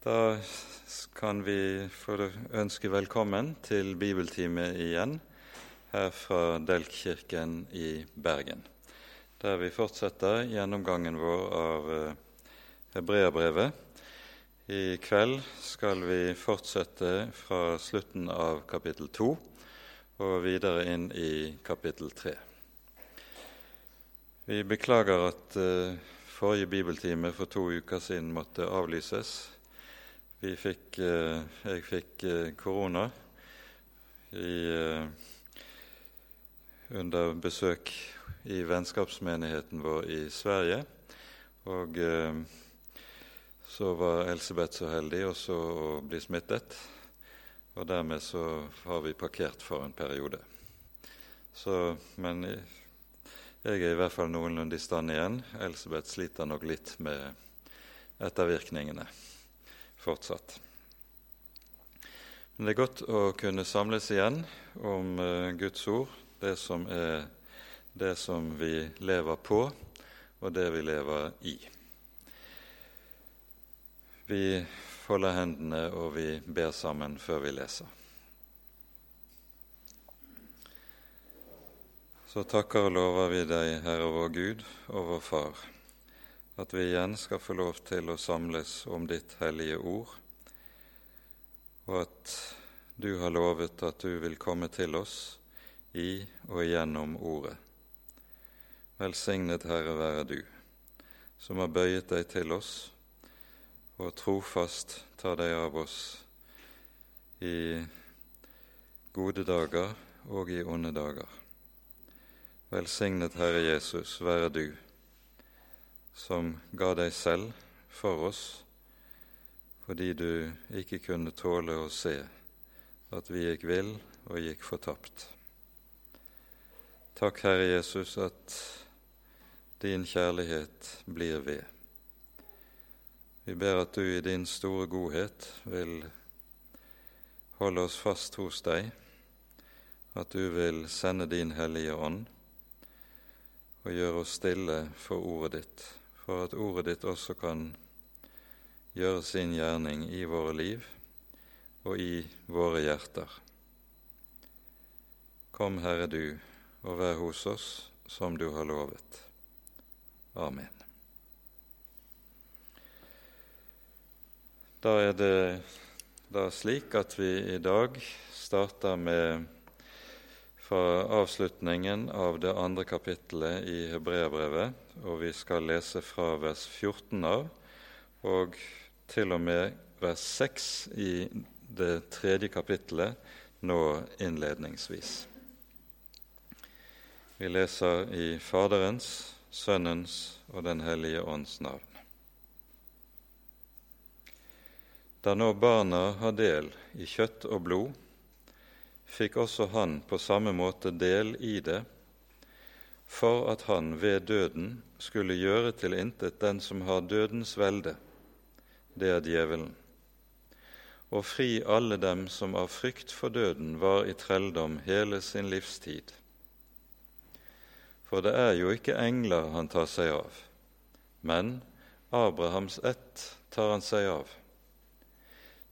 Da kan vi få ønske velkommen til bibeltime igjen her fra Delkkirken i Bergen, der vi fortsetter gjennomgangen vår av eh, Hebreabrevet. I kveld skal vi fortsette fra slutten av kapittel 2 og videre inn i kapittel 3. Vi beklager at uh, forrige bibeltime for to uker siden måtte avlyses. Fikk, eh, jeg fikk eh, korona eh, under besøk i vennskapsmenigheten vår i Sverige. Og så var Elsebeth så heldig også å bli smittet. Og dermed så har vi parkert for en periode. Så, men jeg er i hvert fall noenlunde i stand igjen. Elsebeth sliter nok litt med ettervirkningene fortsatt. Men det er godt å kunne samles igjen om uh, Guds ord, det som er det som vi lever på, og det vi lever i. Vi folder hendene, og vi ber sammen før vi leser. Så takker og lover vi deg, Herre vår Gud og vår Far at vi igjen skal få lov til å samles om ditt hellige ord, og at du har lovet at du vil komme til oss i og gjennom ordet. Velsignet Herre være du, som har bøyet deg til oss og trofast tar deg av oss i gode dager og i onde dager. Velsignet Herre Jesus være du, som ga deg selv for oss fordi du ikke kunne tåle å se at vi gikk vill og gikk fortapt. Takk, Herre Jesus, at din kjærlighet blir ved. Vi ber at du i din store godhet vil holde oss fast hos deg, at du vil sende din Hellige Ånd og gjøre oss stille for ordet ditt for at ordet ditt også kan gjøre sin gjerning i våre liv og i våre hjerter. Kom, Herre du, og vær hos oss som du har lovet. Amen. Da er det da slik at vi i dag starter med fra avslutningen av det andre kapittelet i Hebreabrevet, og vi skal lese fra vers 14 av og til og med vers 6 i det tredje kapittelet nå innledningsvis. Vi leser i Faderens, Sønnens og Den hellige ånds navn. Da nå barna har del i kjøtt og blod, fikk også han på samme måte del i det, for at han ved døden skulle gjøre til intet den som har dødens velde, det er djevelen, og fri alle dem som av frykt for døden var i trelldom hele sin livstid. For det er jo ikke engler han tar seg av, men Abrahams ett tar han seg av.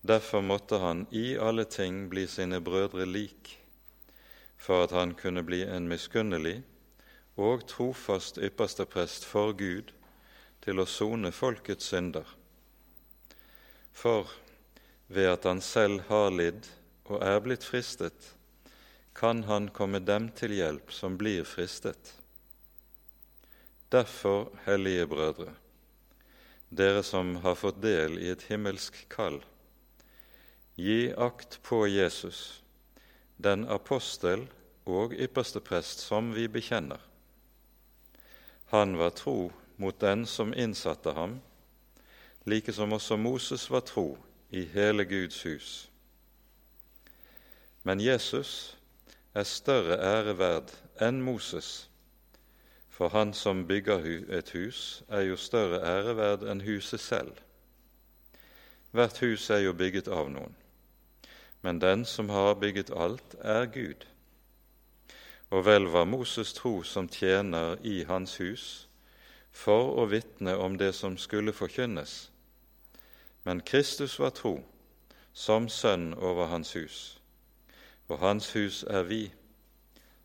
Derfor måtte han i alle ting bli sine brødre lik, for at han kunne bli en miskunnelig og trofast ypperste prest for Gud til å sone folkets synder. For ved at han selv har lidd og er blitt fristet, kan han komme dem til hjelp som blir fristet. Derfor, hellige brødre, dere som har fått del i et himmelsk kall, Gi akt på Jesus, den apostel og ypperste prest som vi bekjenner. Han var tro mot den som innsatte ham, like som også Moses var tro i hele Guds hus. Men Jesus er større ære verd enn Moses, for han som bygger et hus, er jo større ære verd enn huset selv. Hvert hus er jo bygget av noen men den som har bygget alt, er Gud. Og vel var Moses tro som tjener i hans hus for å vitne om det som skulle forkynnes. Men Kristus var tro, som sønn over hans hus, og hans hus er vi,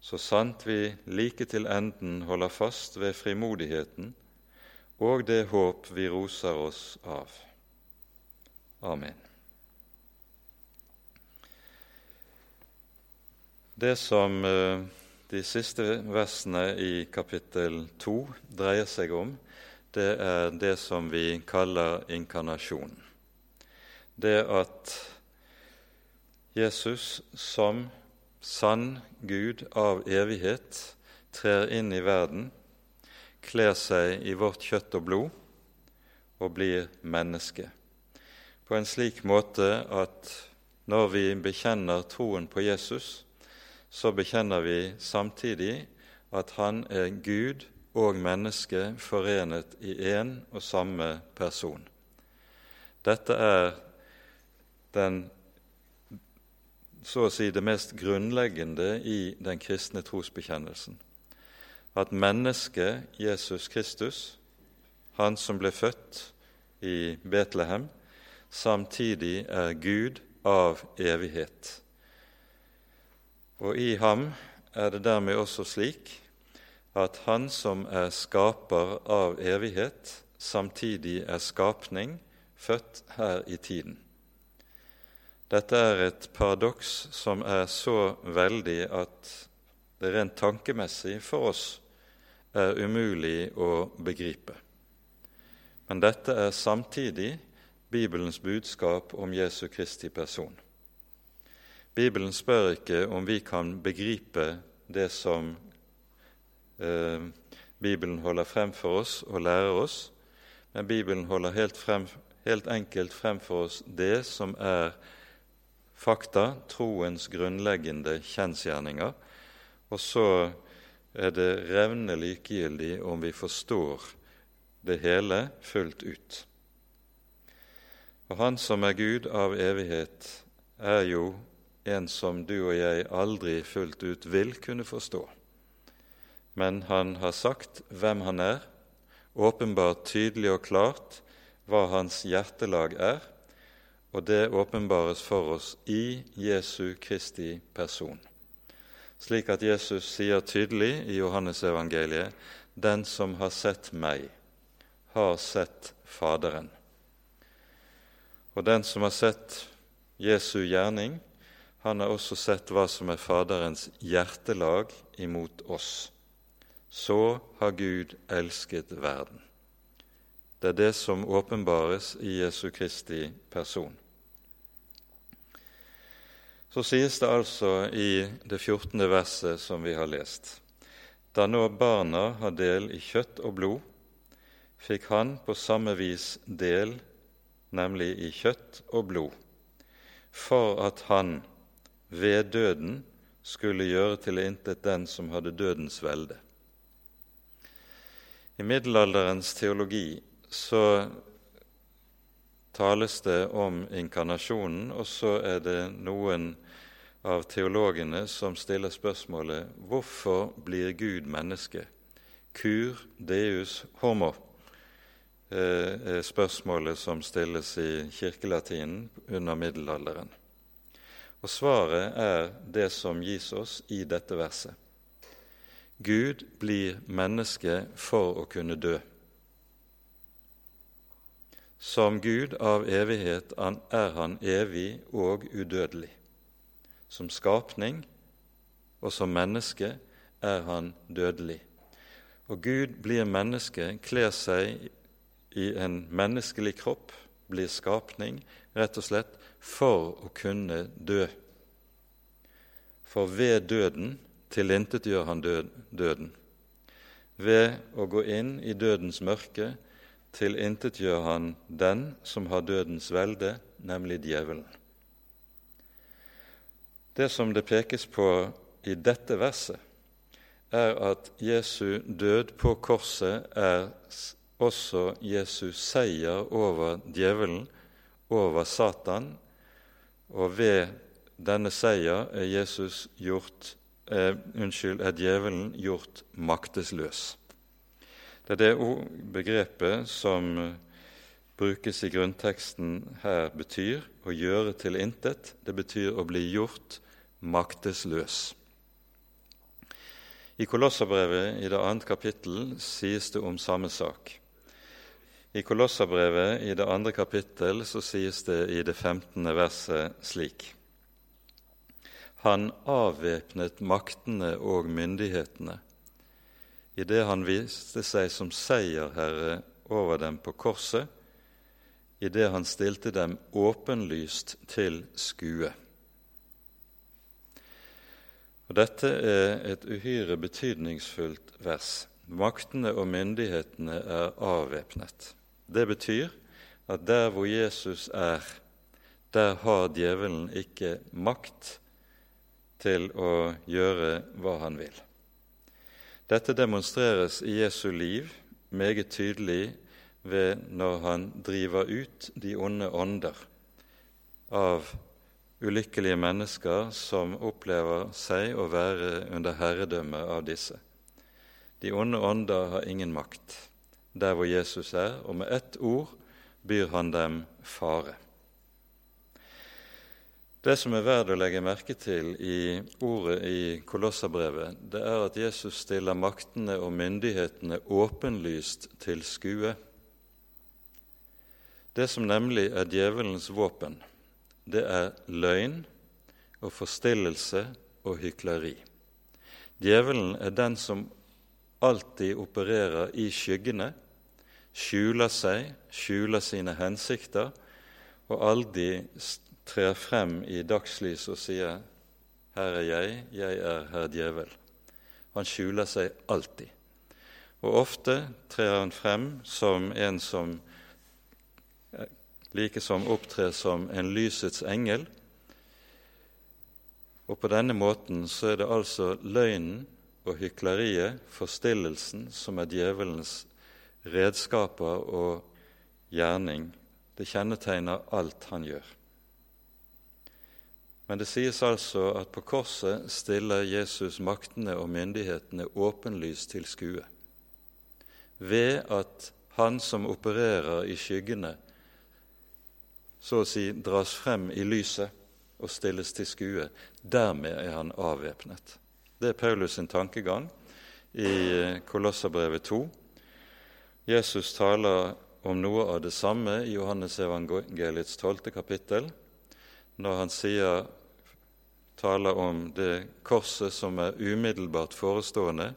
så sant vi like til enden holder fast ved frimodigheten og det håp vi roser oss av. Amen. Det som eh, de siste versene i kapittel 2 dreier seg om, det er det som vi kaller inkarnasjon. Det at Jesus som sann Gud av evighet trer inn i verden, kler seg i vårt kjøtt og blod og blir menneske. På en slik måte at når vi bekjenner troen på Jesus, så bekjenner vi samtidig at han er Gud og menneske forenet i én og samme person. Dette er den så å si det mest grunnleggende i den kristne trosbekjennelsen. At mennesket Jesus Kristus, han som ble født i Betlehem, samtidig er Gud av evighet. Og i ham er det dermed også slik at han som er skaper av evighet, samtidig er skapning, født her i tiden. Dette er et paradoks som er så veldig at det rent tankemessig for oss er umulig å begripe. Men dette er samtidig Bibelens budskap om Jesu Kristi person. Bibelen spør ikke om vi kan begripe det som eh, Bibelen holder frem for oss og lærer oss, men Bibelen holder helt, frem, helt enkelt frem for oss det som er fakta, troens grunnleggende kjensgjerninger, og så er det revne likegyldig om vi forstår det hele fullt ut. Og Han som er Gud av evighet, er jo en som du og jeg aldri fullt ut vil kunne forstå. Men han har sagt hvem han er, åpenbart tydelig og klart hva hans hjertelag er, og det åpenbares for oss i Jesu Kristi person. Slik at Jesus sier tydelig i Johannesevangeliet den som har sett meg, har sett Faderen. Og den som har sett Jesu gjerning, han har også sett hva som er Faderens hjertelag imot oss. Så har Gud elsket verden. Det er det som åpenbares i Jesu Kristi person. Så sies det altså i det 14. verset som vi har lest. Da nå barna har del i kjøtt og blod, fikk han på samme vis del, nemlig i kjøtt og blod, for at han ved døden skulle gjøre til intet den som hadde dødens velde. I middelalderens teologi så tales det om inkarnasjonen, og så er det noen av teologene som stiller spørsmålet hvorfor blir Gud menneske? Kur deus homo eh, er spørsmålet som stilles i kirkelatinen under middelalderen. Og Svaret er det som gis oss i dette verset. Gud blir menneske for å kunne dø. Som Gud av evighet er han evig og udødelig. Som skapning og som menneske er han dødelig. Og Gud blir menneske, kler seg i en menneskelig kropp, blir skapning, rett og slett for å kunne dø. For ved døden tilintetgjør han døden. Ved å gå inn i dødens mørke tilintetgjør han den som har dødens velde, nemlig djevelen. Det som det pekes på i dette verset, er at Jesu død på korset er også Jesus seier over djevelen, over Satan, og ved denne seier er Jesus gjort eh, unnskyld, er djevelen gjort maktesløs. Det er det begrepet som brukes i grunnteksten her, betyr å gjøre til intet. Det betyr å bli gjort maktesløs. I Kolosserbrevet i det annet kapittel sies det om samme sak. I Kolosserbrevet i det andre kapittel så sies det i det 15. verset slik Han avvæpnet maktene og myndighetene idet han viste seg som seierherre over dem på korset, idet han stilte dem åpenlyst til skue. Og Dette er et uhyre betydningsfullt vers. Maktene og myndighetene er avvæpnet. Det betyr at der hvor Jesus er, der har djevelen ikke makt til å gjøre hva han vil. Dette demonstreres i Jesu liv meget tydelig ved når han driver ut de onde ånder av ulykkelige mennesker som opplever seg å være under herredømme av disse. De onde ånder har ingen makt der hvor Jesus er, og med ett ord byr han dem fare. Det som er verdt å legge merke til i ordet i Kolosserbrevet, det er at Jesus stiller maktene og myndighetene åpenlyst til skue. Det som nemlig er djevelens våpen, det er løgn og forstillelse og hykleri. Djevelen er den som alltid opererer i skyggene, skjuler seg, skjuler sine hensikter, og aldri trer frem i dagslys og sier 'Her er jeg, jeg er herr djevel'. Han skjuler seg alltid. Og ofte trer han frem som en som likesom opptrer som en lysets engel. Og på denne måten så er det altså løgnen og hykleriet, forstillelsen, som er djevelens redskaper og gjerning. Det kjennetegner alt han gjør. Men det sies altså at på korset stiller Jesus maktene og myndighetene åpenlyst til skue. Ved at han som opererer i skyggene, så å si dras frem i lyset og stilles til skue. Dermed er han avvæpnet. Det er Paulus sin tankegang i Kolosserbrevet 2. Jesus taler om noe av det samme i Johannes evangeliets tolvte kapittel, når han sier, taler om det korset som er umiddelbart forestående.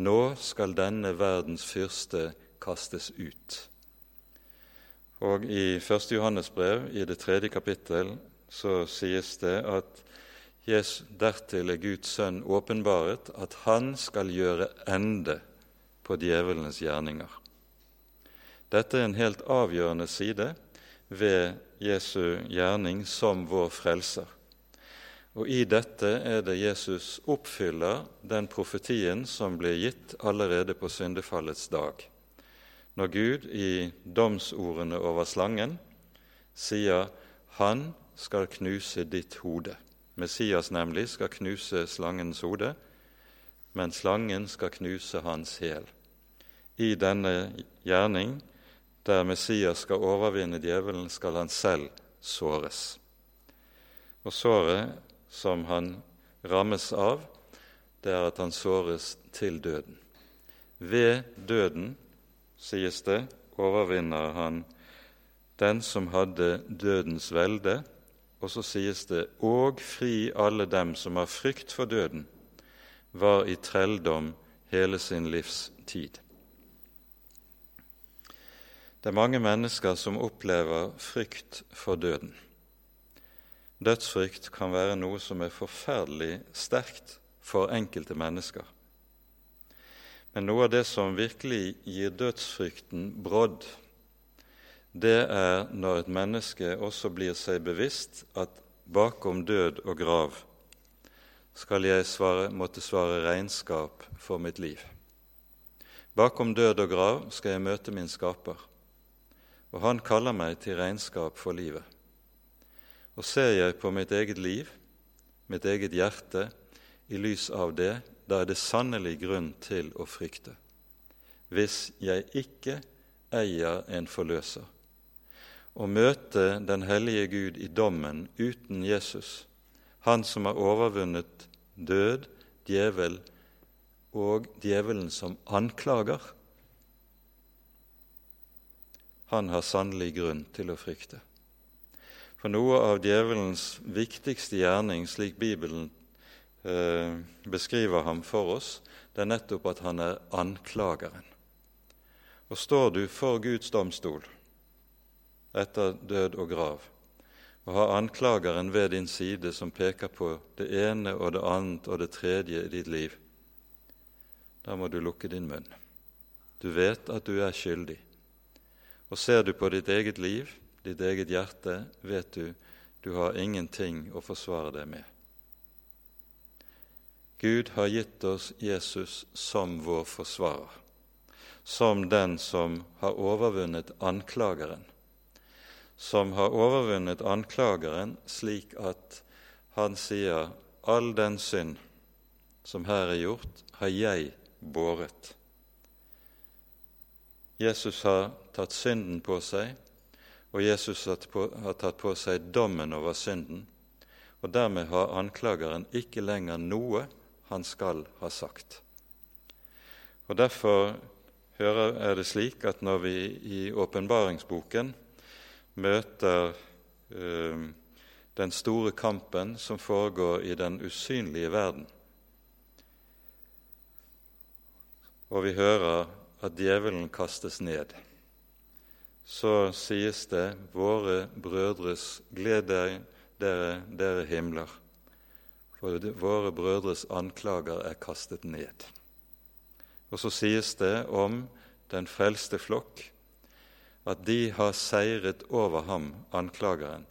Nå skal denne verdens fyrste kastes ut. Og i 1. Johannes brev, i det tredje kapittel, så sies det at Jesus, dertil er Guds sønn åpenbaret, at han skal gjøre ende på djevelens gjerninger. Dette er en helt avgjørende side ved Jesu gjerning som vår frelser. Og i dette er det Jesus oppfyller den profetien som ble gitt allerede på syndefallets dag når Gud i domsordene over slangen sier 'Han skal knuse ditt hode'. Messias nemlig skal knuse slangens hode, men slangen skal knuse hans hæl. I denne gjerning, der Messias skal overvinne djevelen, skal han selv såres. Og såret som han rammes av, det er at han såres til døden. Ved døden sies det, overvinner han den som hadde dødens velde, og så sies det og fri alle dem som har frykt for døden var i trelldom hele sin livs tid. Det er mange mennesker som opplever frykt for døden. Dødsfrykt kan være noe som er forferdelig sterkt for enkelte mennesker. Men noe av det som virkelig gir dødsfrykten brodd, det er når et menneske også blir seg bevisst at bakom død og grav skal jeg svare, måtte svare regnskap for mitt liv. Bakom død og grav skal jeg møte min skaper, og han kaller meg til regnskap for livet. Og ser jeg på mitt eget liv, mitt eget hjerte, i lys av det, da er det sannelig grunn til å frykte. Hvis jeg ikke eier en forløser, å møte den hellige Gud i dommen uten Jesus, han som har overvunnet død, djevel og djevelen som anklager, han har sannelig grunn til å frykte. For noe av djevelens viktigste gjerning, slik Bibelen eh, beskriver ham for oss, det er nettopp at han er anklageren. Og står du for Guds domstol etter død og grav, og har anklageren ved din side som peker på det ene og det annet og det tredje i ditt liv, da må du lukke din munn. Du vet at du er skyldig. Og ser du på ditt eget liv, ditt eget hjerte, vet du du har ingenting å forsvare deg med. Gud har gitt oss Jesus som vår forsvarer, som den som har overvunnet anklageren, som har overvunnet anklageren slik at han sier all den synd som her er gjort, har jeg båret. Jesus har tatt synden på seg, og Jesus har tatt på seg dommen over synden. Og dermed har anklageren ikke lenger noe han skal ha sagt. Og Derfor er det slik at når vi i åpenbaringsboken møter øh, den store kampen som foregår i den usynlige verden, og vi hører at djevelen kastes ned, så sies det 'Våre brødres gled dere, dere, himler', for våre brødres anklager er kastet ned. Og så sies det om den frelste flokk at de har seiret over ham, anklageren,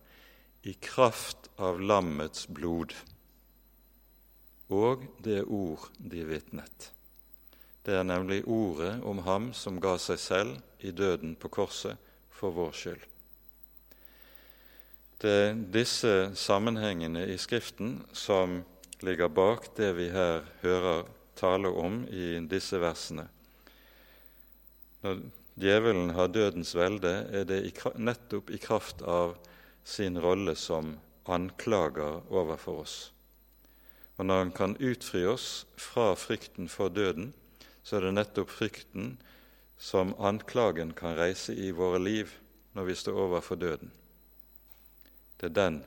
i kraft av lammets blod og det ord de vitnet. Det er nemlig ordet om ham som ga seg selv i døden på korset for vår skyld. Det er disse sammenhengene i Skriften som ligger bak det vi her hører tale om i disse versene. Når djevelen har dødens velde, er det nettopp i kraft av sin rolle som anklager overfor oss. Og når han kan utfri oss fra frykten for døden, så er det nettopp frykten som anklagen kan reise i våre liv når vi står overfor døden. Det er den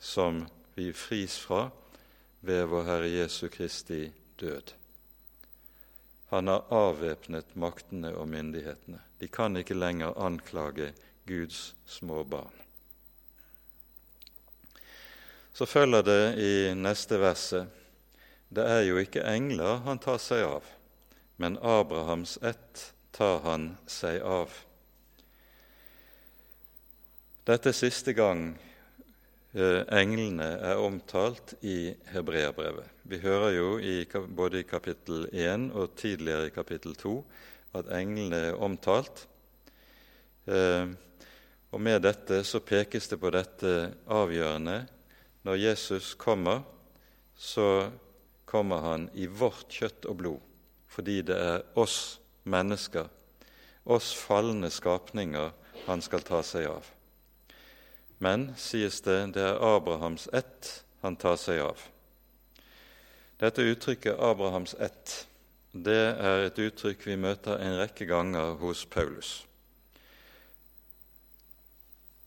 som vi fris fra ved vår Herre Jesu Kristi død. Han har avvæpnet maktene og myndighetene. De kan ikke lenger anklage Guds små barn. Så følger det i neste verset det er jo ikke engler han tar seg av, men Abrahams ett tar han seg av. Dette er siste gang eh, englene er omtalt i hebreerbrevet. Vi hører jo i, både i kapittel 1 og tidligere i kapittel 2 at englene er omtalt. Eh, og med dette så pekes det på dette avgjørende. Når Jesus kommer, så kommer han i vårt kjøtt og blod, fordi det er oss mennesker, oss falne skapninger, han skal ta seg av. Men, sies det, det er Abrahams ett han tar seg av. Dette uttrykket 'Abrahams ett' det er et uttrykk vi møter en rekke ganger hos Paulus.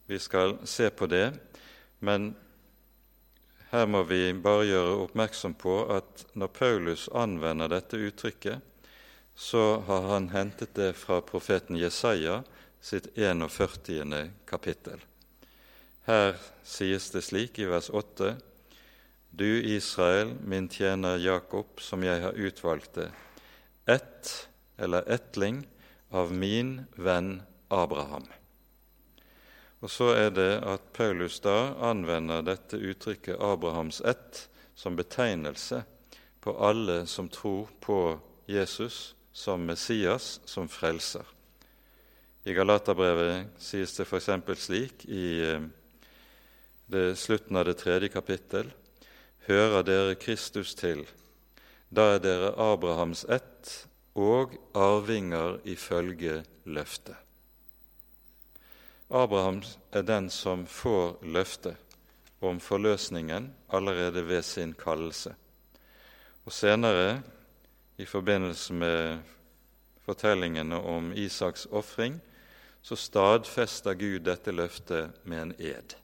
Vi skal se på det, men her må vi bare gjøre oppmerksom på at når Paulus anvender dette uttrykket, så har han hentet det fra profeten Jesaja sitt 41. kapittel. Her sies det slik i vers 8.: Du Israel, min tjener Jakob, som jeg har utvalgt det, ett eller etling av min venn Abraham. Og så er det at Paulus da anvender dette uttrykket 'Abrahams ett' som betegnelse på alle som tror på Jesus som Messias, som frelser. I Galaterbrevet sies det f.eks. slik i eh, det slutten av det tredje kapittel, hører dere Kristus til, da er dere Abrahams ett og arvinger ifølge løftet. Abraham er den som får løftet om forløsningen allerede ved sin kallelse. Og senere, i forbindelse med fortellingene om Isaks ofring, så stadfester Gud dette løftet med en ed.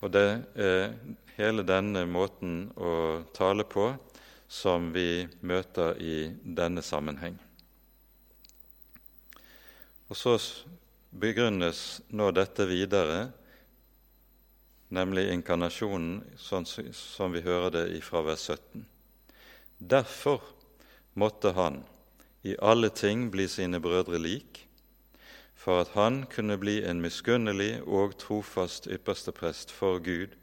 Og det er hele denne måten å tale på som vi møter i denne sammenheng. Og så begrunnes nå dette videre, nemlig inkarnasjonen, sånn som vi hører det fra vers 17. Derfor måtte han i alle ting bli sine brødre lik, for at han kunne bli en miskunnelig og trofast yppersteprest for Gud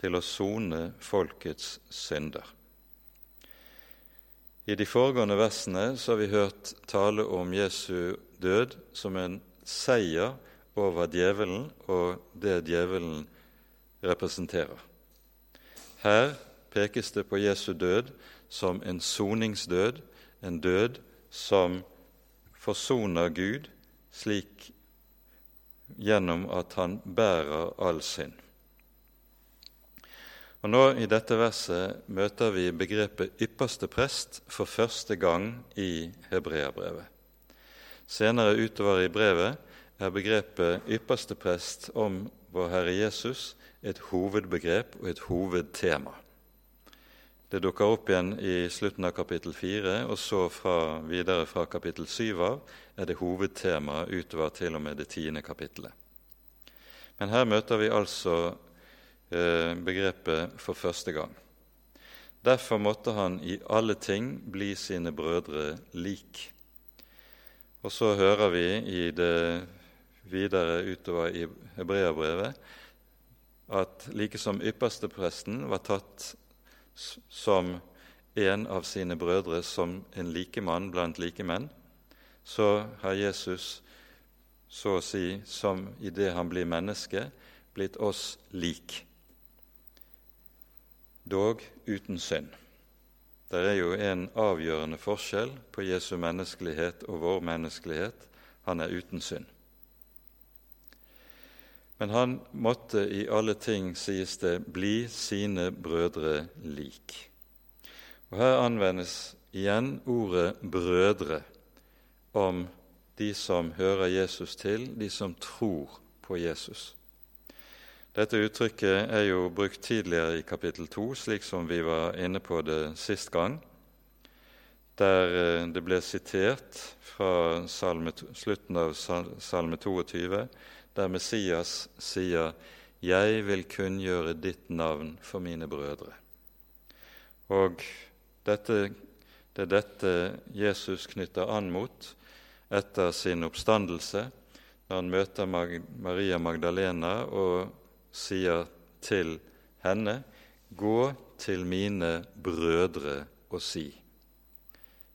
til å sone folkets synder. I de foregående versene så har vi hørt tale om Jesu død som en seier over djevelen og det djevelen representerer. Her pekes det på Jesu død som en soningsdød, en død som forsoner Gud slik gjennom at han bærer all synd. Og Nå I dette verset møter vi begrepet ypperste prest for første gang i hebreerbrevet. Senere utover i brevet er begrepet ypperste prest om vår Herre Jesus et hovedbegrep og et hovedtema. Det dukker opp igjen i slutten av kapittel 4, og så fra, videre fra kapittel 7 av er det hovedtema utover til og med det tiende kapittelet. Men her møter vi altså eh, begrepet for første gang. Derfor måtte han i alle ting bli sine brødre lik. Og så hører vi i det videre utover i hebreerbrevet at like som ypperstepresten var tatt som en av sine brødre som en likemann blant likemenn, så har Jesus så å si som idet han blir menneske, blitt oss lik, dog uten synd. Det er jo en avgjørende forskjell på Jesu menneskelighet og vår menneskelighet. Han er uten synd. Men han måtte i alle ting, sies det, bli sine brødre lik. Og Her anvendes igjen ordet 'brødre' om de som hører Jesus til, de som tror på Jesus. Dette uttrykket er jo brukt tidligere i kapittel 2, slik som vi var inne på det sist gang, der eh, det ble sitert fra salme, slutten av salme 22 der Messias sier 'Jeg vil kunngjøre ditt navn for mine brødre'. Og dette, det er dette Jesus knytter an mot etter sin oppstandelse, når han møter Maria Magdalena og sier til henne, 'Gå til mine brødre og si:"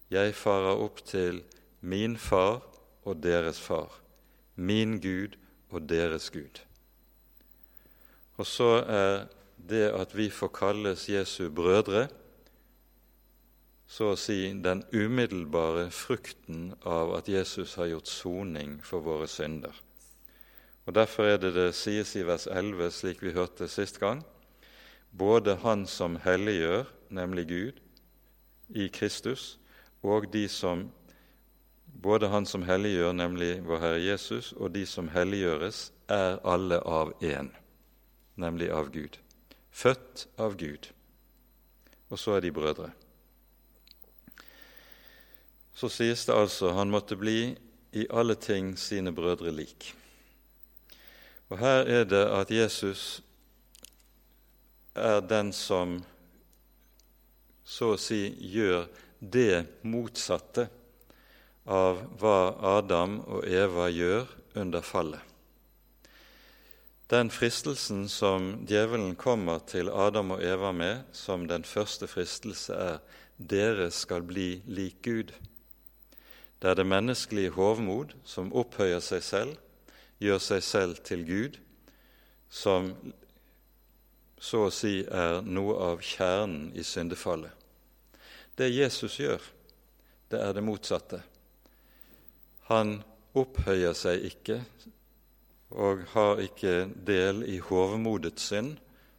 Jeg farer opp til min far og deres far, min Gud og deres Gud. Og så er det at vi får kalles Jesu brødre, så å si den umiddelbare frukten av at Jesus har gjort soning for våre synder. Og Derfor er det det sies i vers 11, slik vi hørte sist gang, både Han som helliggjør, nemlig Gud, i Kristus, og de som både Han som helliggjør, nemlig vår Herre Jesus, og de som helliggjøres, er alle av én, nemlig av Gud. Født av Gud. Og så er de brødre. Så sies det altså han måtte bli i alle ting sine brødre lik. Og her er det at Jesus er den som så å si gjør det motsatte av hva Adam og Eva gjør under fallet. Den fristelsen som djevelen kommer til Adam og Eva med som den første fristelse, er dere skal bli lik Gud. Det er det menneskelige hovmod som opphøyer seg selv, gjør seg selv til Gud, som så å si er noe av kjernen i syndefallet. Det Jesus gjør, det er det motsatte. Han opphøyer seg ikke og har ikke del i hovmodets synd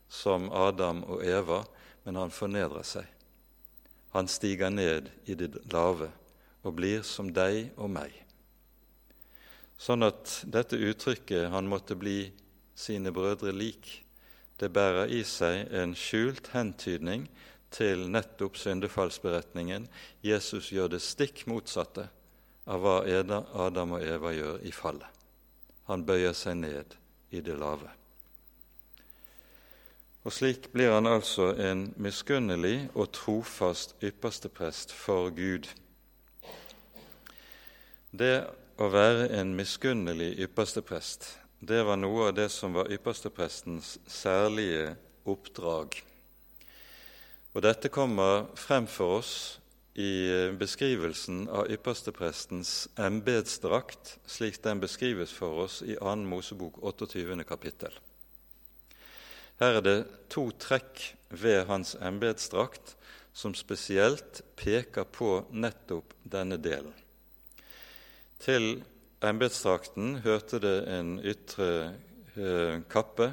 som Adam og Eva, men han fornedrer seg. Han stiger ned i det lave og blir som deg og meg. Sånn at dette uttrykket 'han måtte bli sine brødre lik', det bærer i seg en skjult hentydning til nettopp syndefallsberetningen. Jesus gjør det stikk motsatte av hva Adam og Eva gjør i fallet. Han bøyer seg ned i det lave. Og slik blir han altså en miskunnelig og trofast yppersteprest for Gud. Det å være en miskunnelig yppersteprest, det var noe av det som var yppersteprestens særlige oppdrag. Og dette kommer frem for oss i beskrivelsen av yppersteprestens embetsdrakt, slik den beskrives for oss i 2. Mosebok 28. kapittel. Her er det to trekk ved hans embetsdrakt som spesielt peker på nettopp denne delen. Til embetsdrakten hørte det en ytre eh, kappe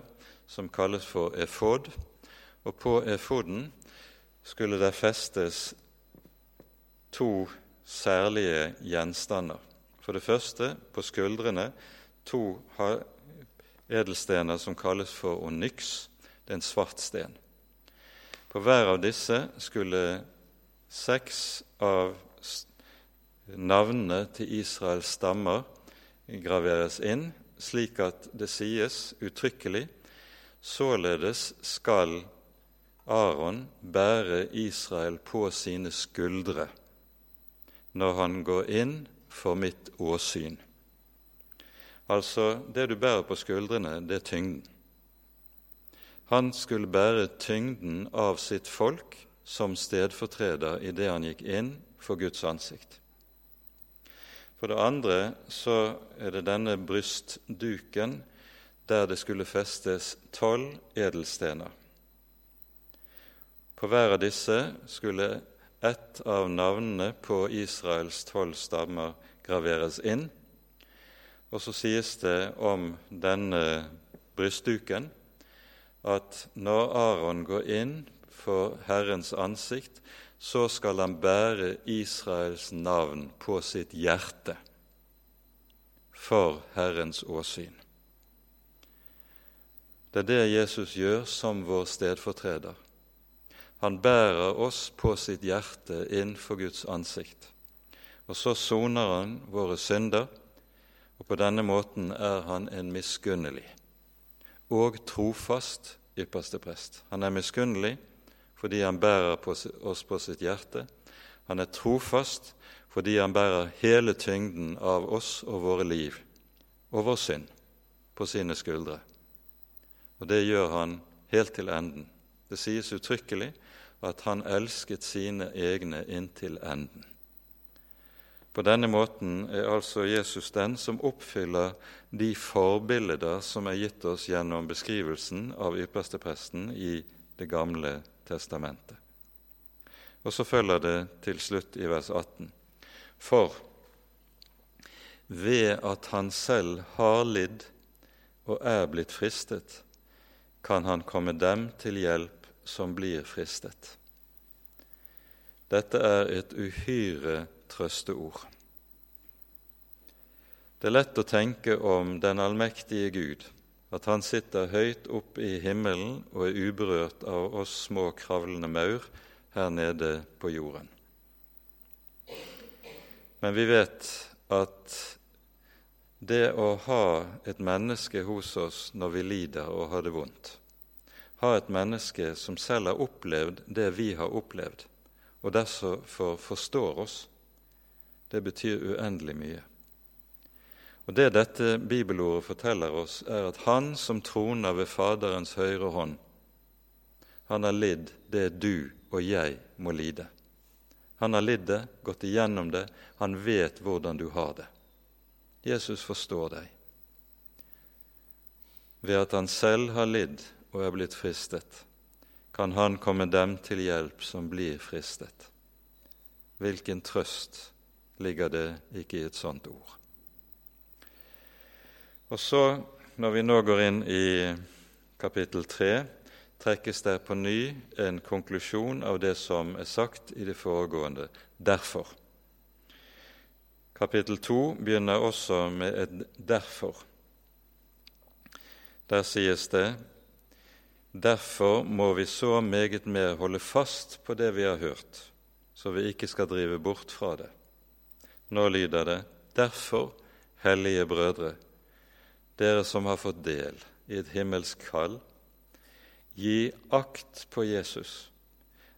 som kalles for efod, og på efoden skulle det festes to særlige gjenstander. For det første på skuldrene to edelstener som kalles for onyx, det er en svart sten. På hver av disse skulle seks av navnene til Israels stammer graveres inn, slik at det sies uttrykkelig således skal Aron bære Israel på sine skuldre når han går inn for mitt åsyn. Altså, det du bærer på skuldrene, det er tyngden. Han skulle bære tyngden av sitt folk som stedfortreder idet han gikk inn for Guds ansikt. For det andre så er det denne brystduken der det skulle festes tolv edelstener. På hver av disse skulle ett av navnene på Israels tolv stammer graveres inn. Og så sies det om denne brystduken at når Aron går inn for Herrens ansikt, så skal han bære Israels navn på sitt hjerte for Herrens åsyn. Det er det Jesus gjør som vår stedfortreder. Han bærer oss på sitt hjerte inn for Guds ansikt. Og så soner han våre synder, og på denne måten er han en miskunnelig og trofast ypperste prest. Han er miskunnelig fordi han bærer oss på sitt hjerte. Han er trofast fordi han bærer hele tyngden av oss og våre liv og vår synd på sine skuldre. Og det gjør han helt til enden. Det sies uttrykkelig at han elsket sine egne inntil enden. På denne måten er altså Jesus den som oppfyller de forbilder som er gitt oss gjennom beskrivelsen av ypperstepresten i Det gamle testamentet. Og så følger det til slutt i vers 18. For ved at han selv har lidd og er blitt fristet, kan han komme dem til hjelp som blir fristet. Dette er et uhyre trøsteord. Det er lett å tenke om den allmektige Gud, at han sitter høyt opp i himmelen og er uberørt av oss små kravlende maur her nede på jorden. Men vi vet at det å ha et menneske hos oss når vi lider og har det vondt, ha et menneske som selv har opplevd det vi har opplevd, og derfor forstår oss, det betyr uendelig mye. Og Det dette bibelordet forteller oss, er at Han som troner ved Faderens høyre hånd, han har lidd det du og jeg må lide. Han har lidd det, gått igjennom det, han vet hvordan du har det. Jesus forstår deg. Ved at han selv har lidd og er blitt fristet, kan han komme dem til hjelp som blir fristet. Hvilken trøst ligger det ikke i et sånt ord. Og så, når vi nå går inn i kapittel 3, trekkes det på ny en konklusjon av det som er sagt i det foregående. Derfor. Kapittel 2 begynner også med et 'derfor'. Der sies det Derfor må vi så meget mer holde fast på det vi har hørt, så vi ikke skal drive bort fra det. Nå lyder det Derfor, hellige brødre, dere som har fått del i et himmelsk kall, gi akt på Jesus,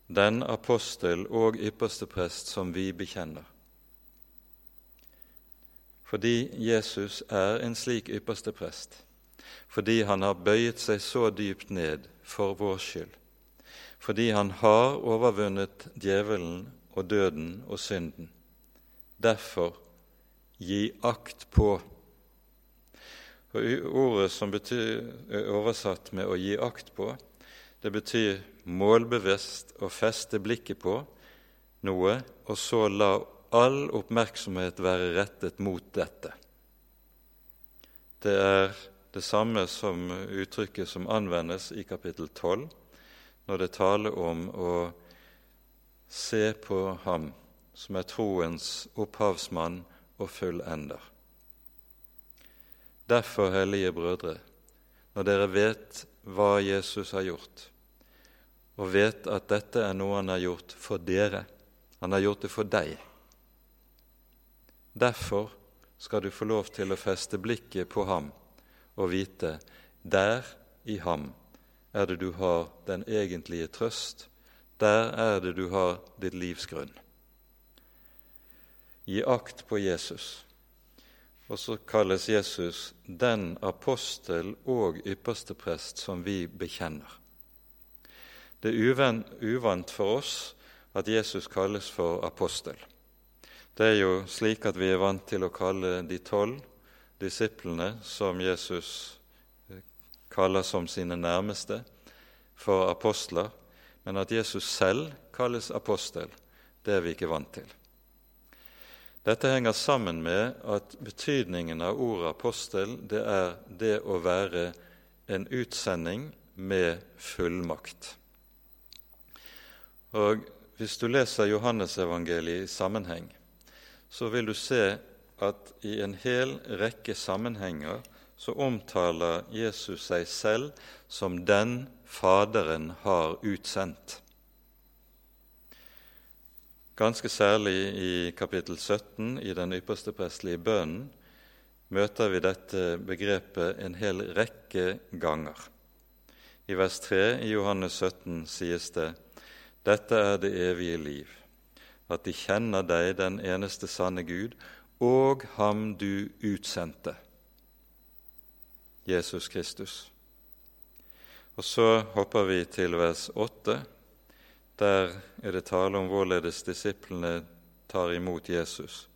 den apostel og ypperste prest som vi bekjenner. Fordi Jesus er en slik ypperste prest, fordi han har bøyet seg så dypt ned for vår skyld, fordi han har overvunnet djevelen og døden og synden. Derfor gi akt på. Og Ordet som betyr, er oversatt med 'å gi akt på', det betyr målbevisst å feste blikket på noe, og så la all oppmerksomhet være rettet mot dette. Det er det samme som uttrykket som anvendes i kapittel 12, når det taler om å se på ham som er troens opphavsmann og fullender. Derfor, hellige brødre, når dere vet hva Jesus har gjort, og vet at dette er noe han har gjort for dere, han har gjort det for deg, derfor skal du få lov til å feste blikket på ham og vite der i ham er det du har den egentlige trøst, der er det du har ditt livs grunn. Gi akt på Jesus. Og så kalles Jesus den apostel og ypperste prest som vi bekjenner. Det er uvant for oss at Jesus kalles for apostel. Det er jo slik at vi er vant til å kalle de tolv disiplene som Jesus eh, kaller som sine nærmeste, for apostler, men at Jesus selv kalles apostel, det er vi ikke vant til. Dette henger sammen med at betydningen av ordet apostel det er det å være en utsending med fullmakt. Og Hvis du leser Johannesevangeliet i sammenheng, så vil du se at i en hel rekke sammenhenger så omtaler Jesus seg selv som den Faderen har utsendt. Ganske særlig i kapittel 17 i den ypperste prestelige bønnen møter vi dette begrepet en hel rekke ganger. I vers 3 i Johannes 17 sies det:" Dette er det evige liv, at de kjenner deg, den eneste sanne Gud, og ham du utsendte, Jesus Kristus. Og så hopper vi til vers 8. Der er det tale om hvorledes disiplene tar imot Jesus.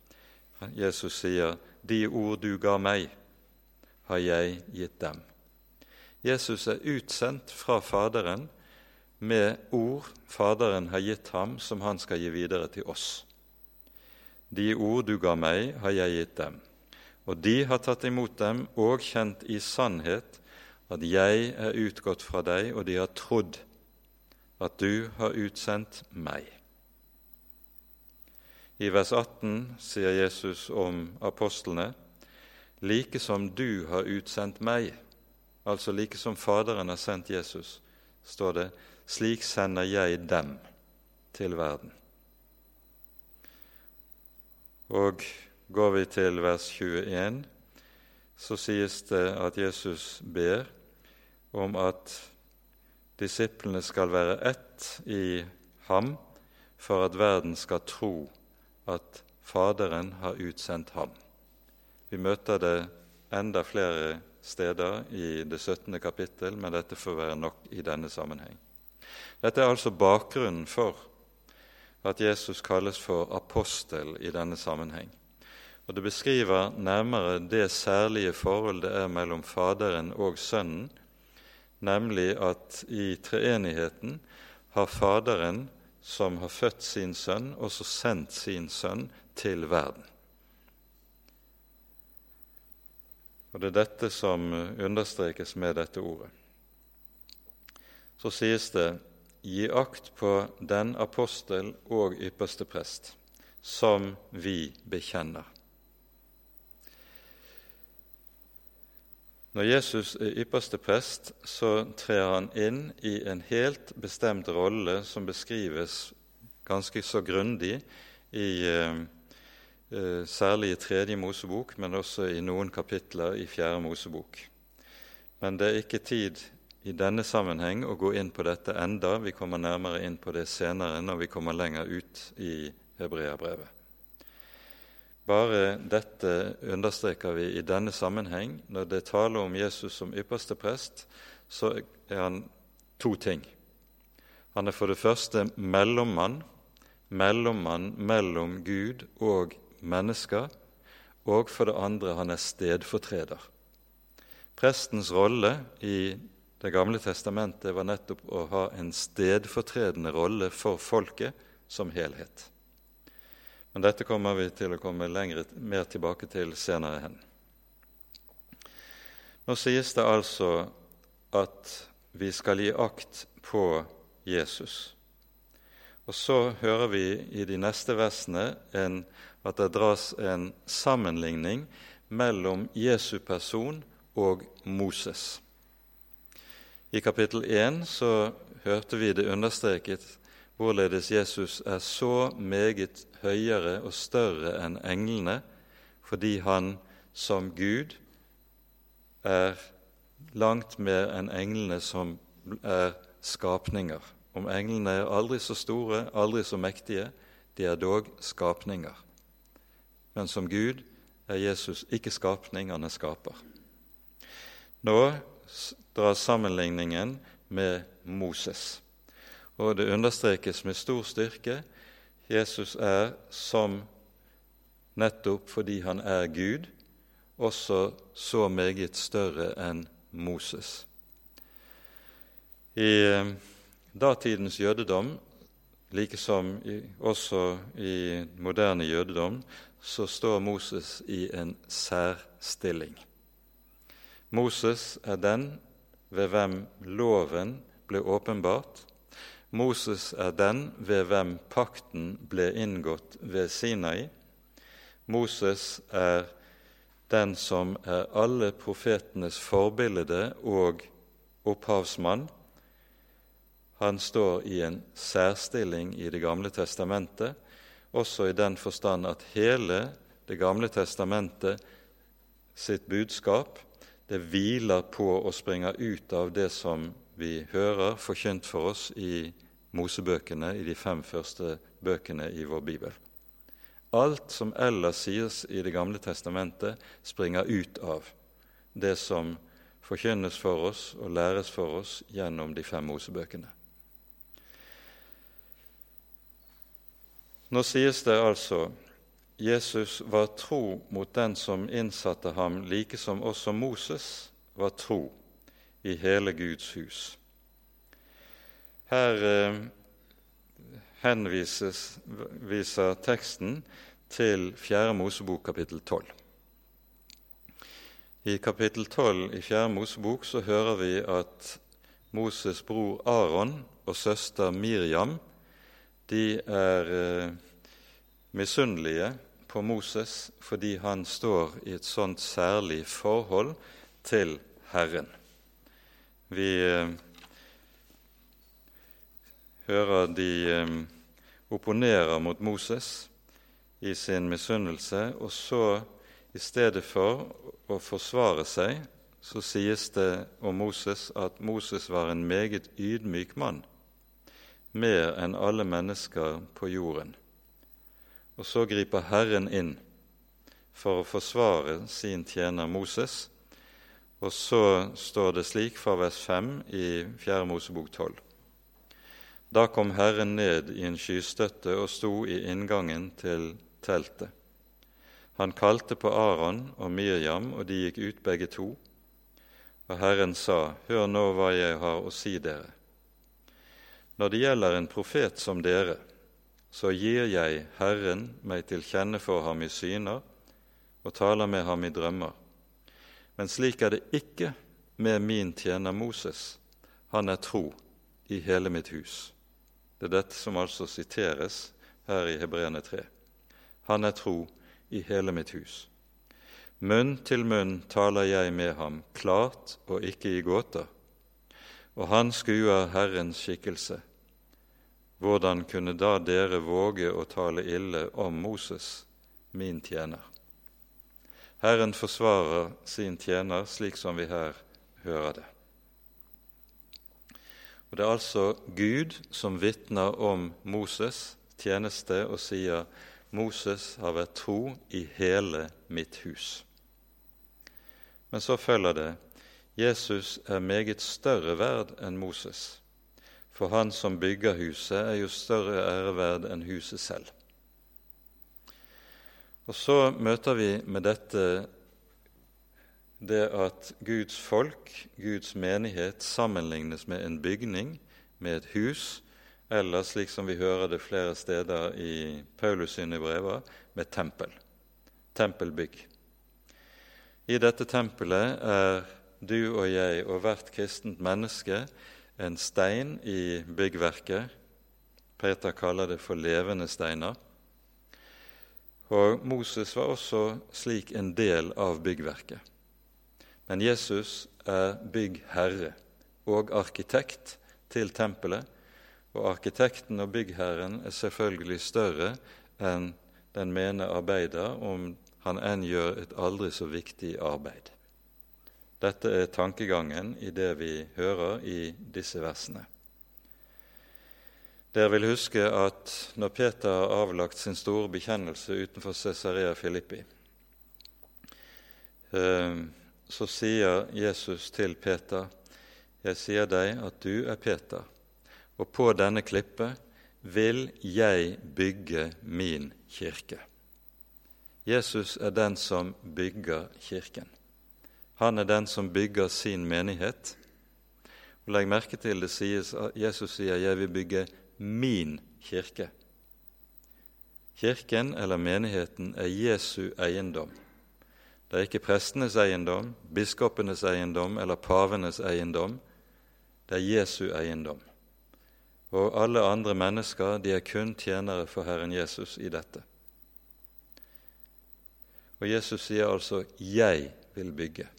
Jesus sier, 'De ord du ga meg, har jeg gitt dem'. Jesus er utsendt fra Faderen med ord Faderen har gitt ham, som han skal gi videre til oss. De ord du ga meg, har jeg gitt dem, og de har tatt imot dem og kjent i sannhet at jeg er utgått fra deg, og de har trodd at du har utsendt meg. I vers 18 sier Jesus om apostlene like som du har utsendt meg, altså like som Faderen har sendt Jesus, står det, slik sender jeg dem til verden. Og går vi til vers 21, så sies det at Jesus ber om at disiplene skal være ett i ham for at verden skal tro at Faderen har utsendt ham. Vi møter det enda flere steder i det 17. kapittel, men dette får være nok i denne sammenheng. Dette er altså bakgrunnen for at Jesus kalles for apostel i denne sammenheng. Og Det beskriver nærmere det særlige forhold det er mellom Faderen og Sønnen, nemlig at i treenigheten har Faderen, som har født sin sønn, også sendt sin sønn til verden. Og det er dette som understrekes med dette ordet. Så sies det gi akt på den apostel og ypperste prest som vi bekjenner. Når Jesus er ypperste prest, så trer han inn i en helt bestemt rolle som beskrives ganske så grundig i eh, eh, særlig i Tredje Mosebok, men også i noen kapitler i Fjerde Mosebok. Men det er ikke tid i denne sammenheng å gå inn på dette enda. Vi kommer nærmere inn på det senere når vi kommer lenger ut i hebreabrevet. Bare dette understreker vi i denne sammenheng. Når det taler om Jesus som ypperste prest, så er han to ting. Han er for det første mellommann, mellommann mellom Gud og mennesker, og for det andre han er stedfortreder. Prestens rolle i Det gamle testamentet var nettopp å ha en stedfortredende rolle for folket som helhet. Men dette kommer vi til å komme lengre, mer tilbake til senere hen. Nå sies det altså at vi skal gi akt på Jesus. Og så hører vi i de neste versene en, at det dras en sammenligning mellom Jesu person og Moses. I kapittel 1 så hørte vi det understreket hvorledes Jesus er så meget høyere og større enn englene fordi han som Gud er langt mer enn englene som er skapninger. Om englene er aldri så store, aldri så mektige, de er dog skapninger. Men som Gud er Jesus ikke skapning, han er skaper. Nå dras sammenligningen med Moses. Og det understrekes med stor styrke Jesus er som nettopp fordi han er Gud, også så meget større enn Moses. I eh, datidens jødedom, like som i, også i moderne jødedom, så står Moses i en særstilling. Moses er den ved hvem loven ble åpenbart, Moses er den ved hvem pakten ble inngått ved Sinai. Moses er den som er alle profetenes forbilde og opphavsmann. Han står i en særstilling i Det gamle testamentet, også i den forstand at hele Det gamle testamentet sitt budskap det hviler på og springer ut av det som vi hører forkynt for oss i Mosebøkene, i de fem første bøkene i vår bibel. Alt som ellers sies i Det gamle testamentet, springer ut av det som forkynnes for oss og læres for oss gjennom de fem Mosebøkene. Nå sies det altså Jesus var tro mot den som innsatte ham, like som også Moses var tro i hele Guds hus. Her eh, henvises viser teksten til 4. Mosebok kapittel 12. I kapittel 12 i 4. Mosebok så hører vi at Moses' bror Aron og søster Miriam de er eh, misunnelige på Moses fordi han står i et sånt særlig forhold til Herren. Vi eh, hører de eh, opponerer mot Moses i sin misunnelse, og så i stedet for å forsvare seg, så sies det om Moses at Moses var en meget ydmyk mann, mer enn alle mennesker på jorden. Og så griper Herren inn for å forsvare sin tjener Moses, og så står det slik fra vers 5 i 4. Mosebok 12. Da kom Herren ned i en skystøtte og sto i inngangen til teltet. Han kalte på Aron og Miriam, og de gikk ut begge to. Og Herren sa, Hør nå hva jeg har å si dere. Når det gjelder en profet som dere, så gir jeg Herren meg til kjenne for ham i syner og taler med ham i drømmer. Men slik er det ikke med min tjener Moses. Han er tro i hele mitt hus. Det er dette som altså siteres her i Hebreerne 3. Han er tro i hele mitt hus. Munn til munn taler jeg med ham, klart og ikke i gåter. Og han skuer Herrens skikkelse. Hvordan kunne da dere våge å tale ille om Moses, min tjener? Herren forsvarer sin tjener slik som vi her hører det. Og Det er altså Gud som vitner om Moses' tjeneste og sier Moses har vært tro i hele mitt hus. Men så følger det Jesus er meget større verd enn Moses, for han som bygger huset, er jo større æreverd enn huset selv. Og så møter vi med dette det at Guds folk, Guds menighet, sammenlignes med en bygning, med et hus, eller slik som vi hører det flere steder i Paulus sine brever, med tempel. Tempelbygg. I dette tempelet er du og jeg og hvert kristent menneske en stein i byggverket. Peter kaller det for levende steiner. Og Moses var også slik en del av byggverket. Men Jesus er byggherre og arkitekt til tempelet, og arkitekten og byggherren er selvfølgelig større enn den mene arbeider, om han enn gjør et aldri så viktig arbeid. Dette er tankegangen i det vi hører i disse versene. Dere vil huske at når Peter har avlagt sin store bekjennelse utenfor Cesarea Filippi, eh, så sier Jesus til Peter, 'Jeg sier deg at du er Peter, og på denne klippet vil jeg bygge min kirke.' Jesus er den som bygger kirken. Han er den som bygger sin menighet. Og Legg merke til det sies Jesus sier 'jeg vil bygge min kirke'. Kirken eller menigheten er Jesu eiendom. Det er ikke prestenes eiendom, biskopenes eiendom eller pavenes eiendom. Det er Jesu eiendom. Og alle andre mennesker de er kun tjenere for Herren Jesus i dette. Og Jesus sier altså 'jeg vil bygge'.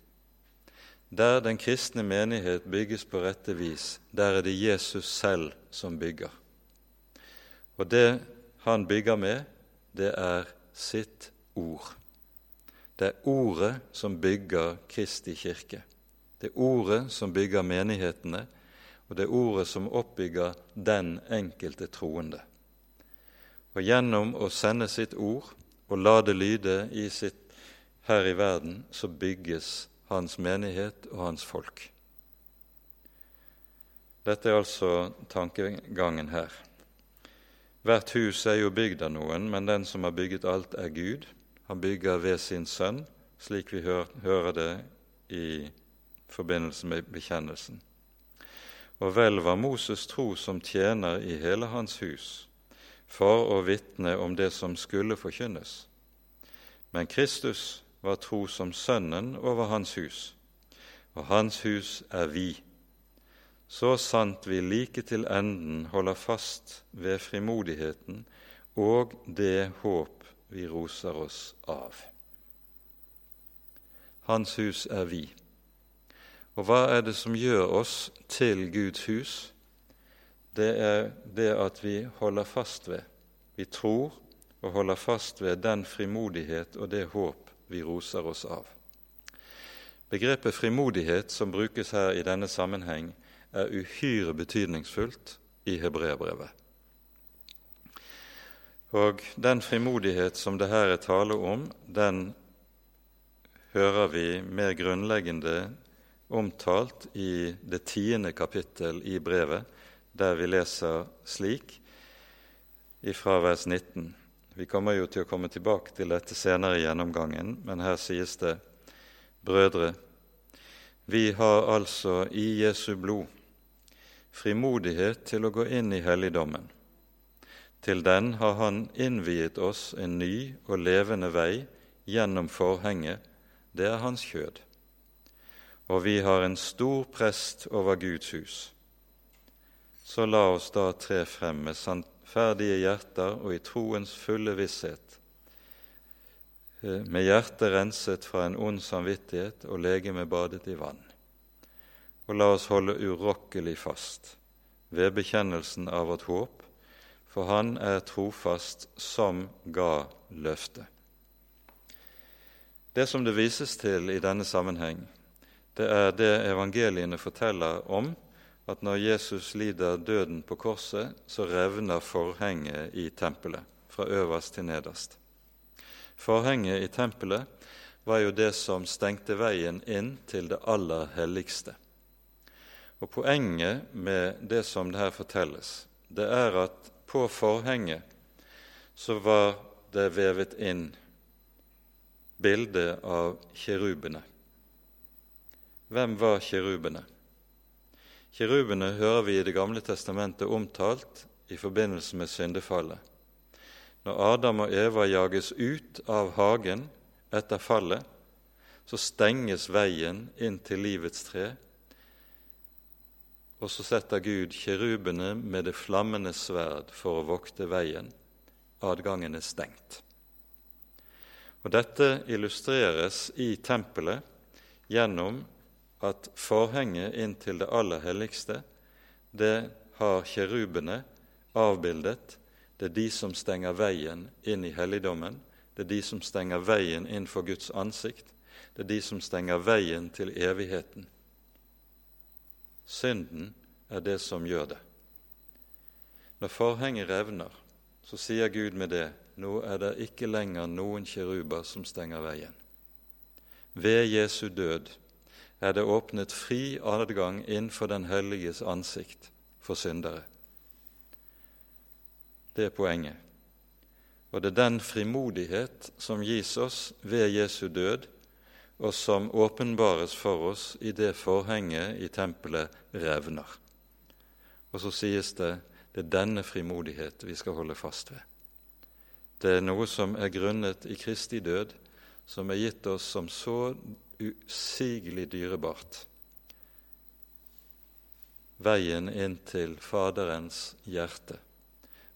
Der den kristne menighet bygges på rette vis, der er det Jesus selv som bygger. Og det han bygger med, det er sitt ord. Det er ordet som bygger Kristi kirke. Det er ordet som bygger menighetene, og det er ordet som oppbygger den enkelte troende. Og gjennom å sende sitt ord og la det lyde i sitt her i verden, så bygges hans menighet og hans folk. Dette er altså tankegangen her. Hvert hus er jo bygd av noen, men den som har bygget alt, er Gud. Han bygger ved sin sønn, slik vi hører det i forbindelse med bekjennelsen. Og vel var Moses tro som tjener i hele hans hus, for å vitne om det som skulle forkynnes. Men Kristus var tro som Sønnen over hans hus, og hans hus er vi, så sant vi like til enden holder fast ved frimodigheten og det håp vi roser oss av. Hans hus er vi. Og hva er det som gjør oss til Guds hus? Det er det at vi holder fast ved. Vi tror og holder fast ved den frimodighet og det håp vi roser oss av. Begrepet frimodighet som brukes her i denne sammenheng, er uhyre betydningsfullt i hebreerbrevet. Og den frimodighet som det her er tale om, den hører vi mer grunnleggende omtalt i det tiende kapittel i brevet, der vi leser slik ifra vers 19. Vi kommer jo til å komme tilbake til dette senere i gjennomgangen, men her sies det Brødre, vi har altså i Jesu blod frimodighet til å gå inn i helligdommen. Til den har Han innviet oss en ny og levende vei gjennom forhenget, det er Hans kjød. og vi har en stor prest over Guds hus. Så la oss da tre frem med sannferdige hjerter og i troens fulle visshet, eh, med hjertet renset fra en ond samvittighet og legeme badet i vann. Og la oss holde urokkelig fast ved bekjennelsen av vårt håp, for Han er trofast som ga løftet. Det som det vises til i denne sammenheng, det er det evangeliene forteller om, at når Jesus lider døden på korset, så revner forhenget i tempelet, fra øverst til nederst. Forhenget i tempelet var jo det som stengte veien inn til det aller helligste. Og Poenget med det som det her fortelles, det er at på forhenget så var det vevet inn bilde av kirubene. Hvem var kjerubene? Kjerubene hører vi i Det gamle testamentet omtalt i forbindelse med syndefallet. Når Adam og Eva jages ut av hagen etter fallet, så stenges veien inn til livets tre og så setter Gud kjerubene med det flammende sverd for å vokte veien. Adgangen er stengt. Og Dette illustreres i tempelet gjennom at forhenget inn til det aller helligste, det har kjerubene avbildet. Det er de som stenger veien inn i helligdommen. Det er de som stenger veien inn for Guds ansikt. Det er de som stenger veien til evigheten. Synden er det som gjør det. Når forhenget revner, så sier Gud med det nå er det ikke lenger noen kjeruber som stenger veien. Ved Jesu død er det åpnet fri adgang innenfor Den helliges ansikt for syndere. Det er poenget. Og det er den frimodighet som gis oss ved Jesu død, og som åpenbares for oss i det forhenget i tempelet revner. Og så sies det det er denne frimodighet vi skal holde fast ved. Det er noe som er grunnet i Kristi død, som er gitt oss som så usigelig dyrebart. Veien inn til Faderens hjerte,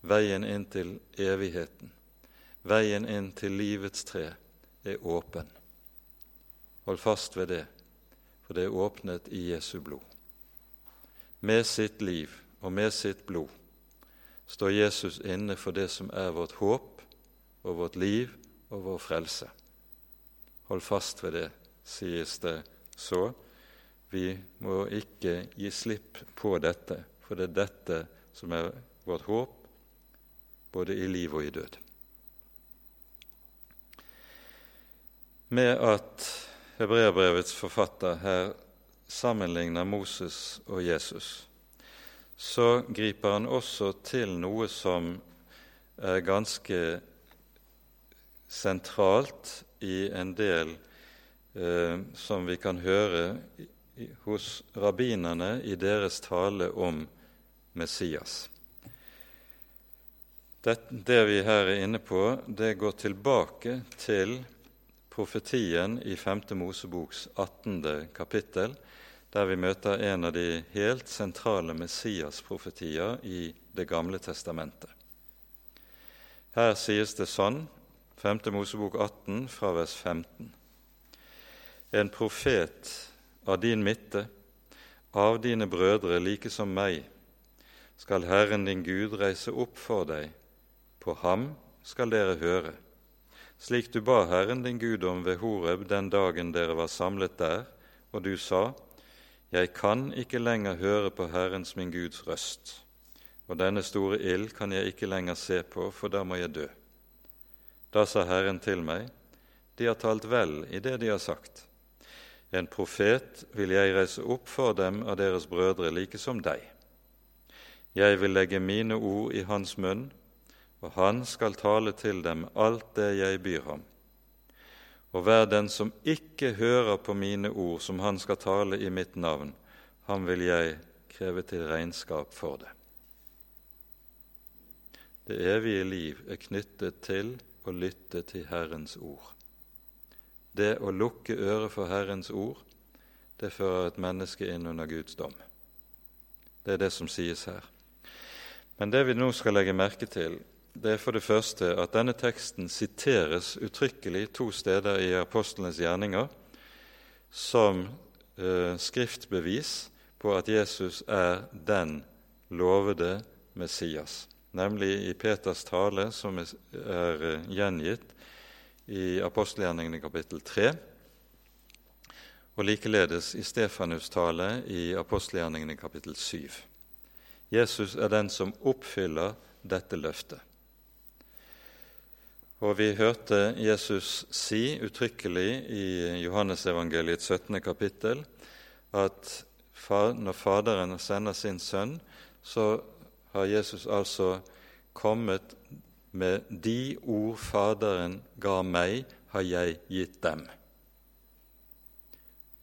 veien inn til evigheten, veien inn til livets tre er åpen. Hold fast ved det, for det er åpnet i Jesu blod. Med sitt liv og med sitt blod står Jesus inne for det som er vårt håp og vårt liv og vår frelse. Hold fast ved det, sies det så. Vi må ikke gi slipp på dette, for det er dette som er vårt håp, både i liv og i død. Med at hebreerbrevets forfatter her sammenligner Moses og Jesus, så griper han også til noe som er ganske sentralt i en del eh, som vi kan høre hos rabbinerne i deres tale om Messias. Det, det vi her er inne på, det går tilbake til profetien i 5. Moseboks 18. kapittel, der vi møter en av de helt sentrale Messias-profetier i Det gamle testamentet. Her sies det sånn, 5. Mosebok 18, fra vers 15. En profet av din midte, av dine brødre like som meg, skal Herren din Gud reise opp for deg, på ham skal dere høre slik du ba Herren din Gud om ved Horeb den dagen dere var samlet der, og du sa:" Jeg kan ikke lenger høre på Herrens min Guds røst, og denne store ild kan jeg ikke lenger se på, for da må jeg dø. Da sa Herren til meg, De har talt vel i det de har sagt. En profet vil jeg reise opp for dem av deres brødre, like som deg. Jeg vil legge mine ord i hans munn, og han skal tale til dem alt det jeg byr ham. Og hver den som ikke hører på mine ord som han skal tale i mitt navn, ham vil jeg kreve til regnskap for det. Det evige liv er knyttet til å lytte til Herrens ord. Det å lukke øret for Herrens ord, det fører et menneske inn under Guds dom. Det er det som sies her. Men det vi nå skal legge merke til, det er for det første at denne teksten siteres uttrykkelig to steder i apostlenes gjerninger som eh, skriftbevis på at Jesus er den lovede Messias, nemlig i Peters tale, som er, gjengitt i apostelgjerningene kapittel 3, og likeledes i Stefanus' tale i apostelgjerningene kapittel 7. Jesus er den som oppfyller dette løftet. Og vi hørte Jesus si uttrykkelig i Johannesevangeliets 17. kapittel at når Faderen sender sin sønn, så har Jesus altså kommet med de ord Faderen ga meg, har jeg gitt dem.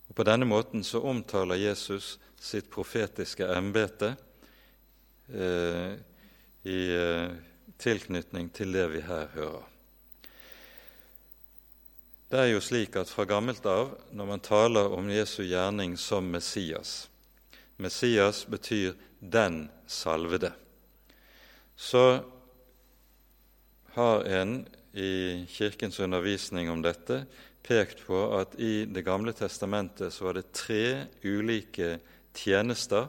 Og På denne måten så omtaler Jesus sitt profetiske embete eh, i eh, tilknytning til det vi her hører. Det er jo slik at fra gammelt av, når man taler om Jesu gjerning som Messias Messias betyr 'den salvede'. Så har en i Kirkens undervisning om dette pekt på at i Det gamle testamentet så var det tre ulike tjenester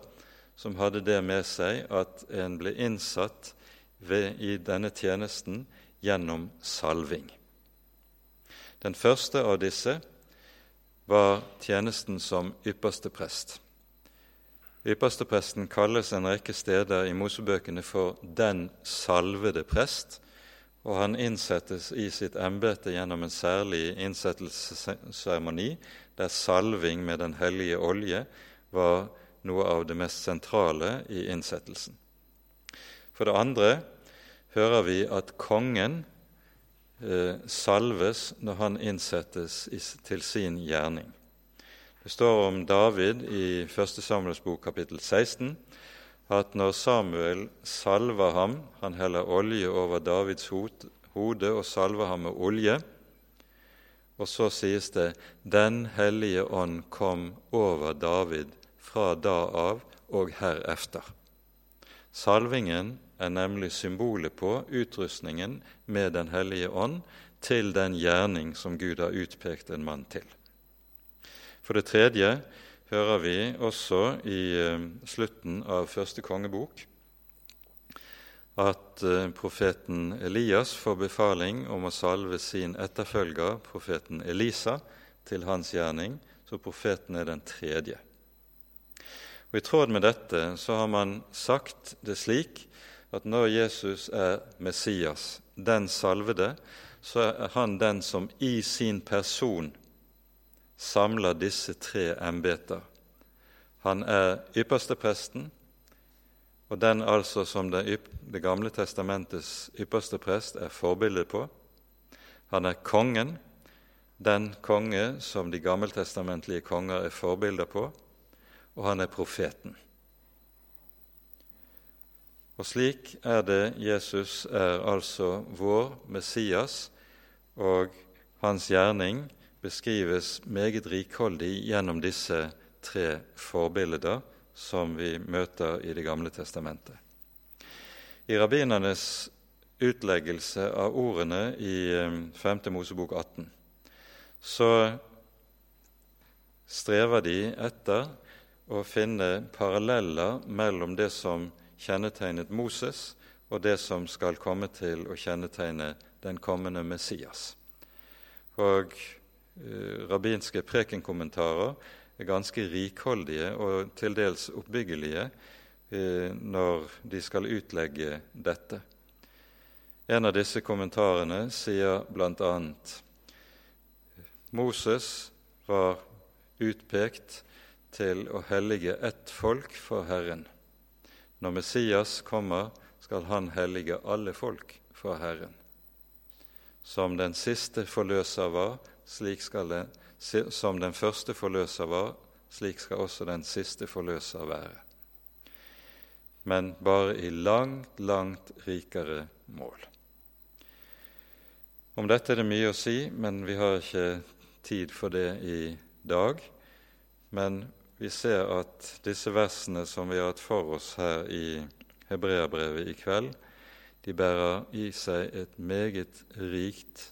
som hadde det med seg at en ble innsatt ved, i denne tjenesten gjennom salving. Den første av disse var tjenesten som ypperste prest. Ypperstepresten kalles en rekke steder i Mosebøkene for 'den salvede prest', og han innsettes i sitt embete gjennom en særlig innsettelsesseremoni, der salving med Den hellige olje var noe av det mest sentrale i innsettelsen. For det andre hører vi at kongen eh, salves når han innsettes i, til sin gjerning. Det står om David i 1. Samuels bok kapittel 16 at når Samuel salver ham, han heller olje over Davids hode og salver ham med olje, og så sies det 'Den hellige ånd kom over David fra da av og herefter'. Salvingen er nemlig symbolet på utrustningen med Den hellige ånd til den gjerning som Gud har utpekt en mann til. For det tredje hører vi også i eh, slutten av første kongebok at eh, profeten Elias får befaling om å salve sin etterfølger, profeten Elisa, til hans gjerning, så profeten er den tredje. Og I tråd med dette så har man sagt det slik at når Jesus er Messias, den salvede, så er han den som i sin person samler disse tre embeter. Han er ypperstepresten, og den altså som det, det gamle testamentets ypperste prest er forbildet på. Han er kongen, den konge som de gammeltestamentlige konger er forbilder på, og han er profeten. Og slik er det Jesus er altså vår Messias, og hans gjerning beskrives meget rikholdig gjennom disse tre forbilder som vi møter i Det gamle testamentet. I rabbinernes utleggelse av ordene i 5. Eh, Mosebok 18 så strever de etter å finne paralleller mellom det som kjennetegnet Moses, og det som skal komme til å kjennetegne den kommende Messias. Og rabbinske prekenkommentarer er ganske rikholdige og til dels oppbyggelige eh, når de skal utlegge dette. En av disse kommentarene sier bl.a.: Moses var utpekt til å hellige ett folk for Herren. Når Messias kommer, skal han hellige alle folk for Herren. Som den siste forløser var, slik skal det, som den første forløser var, slik skal også den siste forløser være. Men bare i langt, langt rikere mål. Om dette er det mye å si, men vi har ikke tid for det i dag. Men vi ser at disse versene som vi har hatt for oss her i Hebreabrevet i kveld, de bærer i seg et meget rikt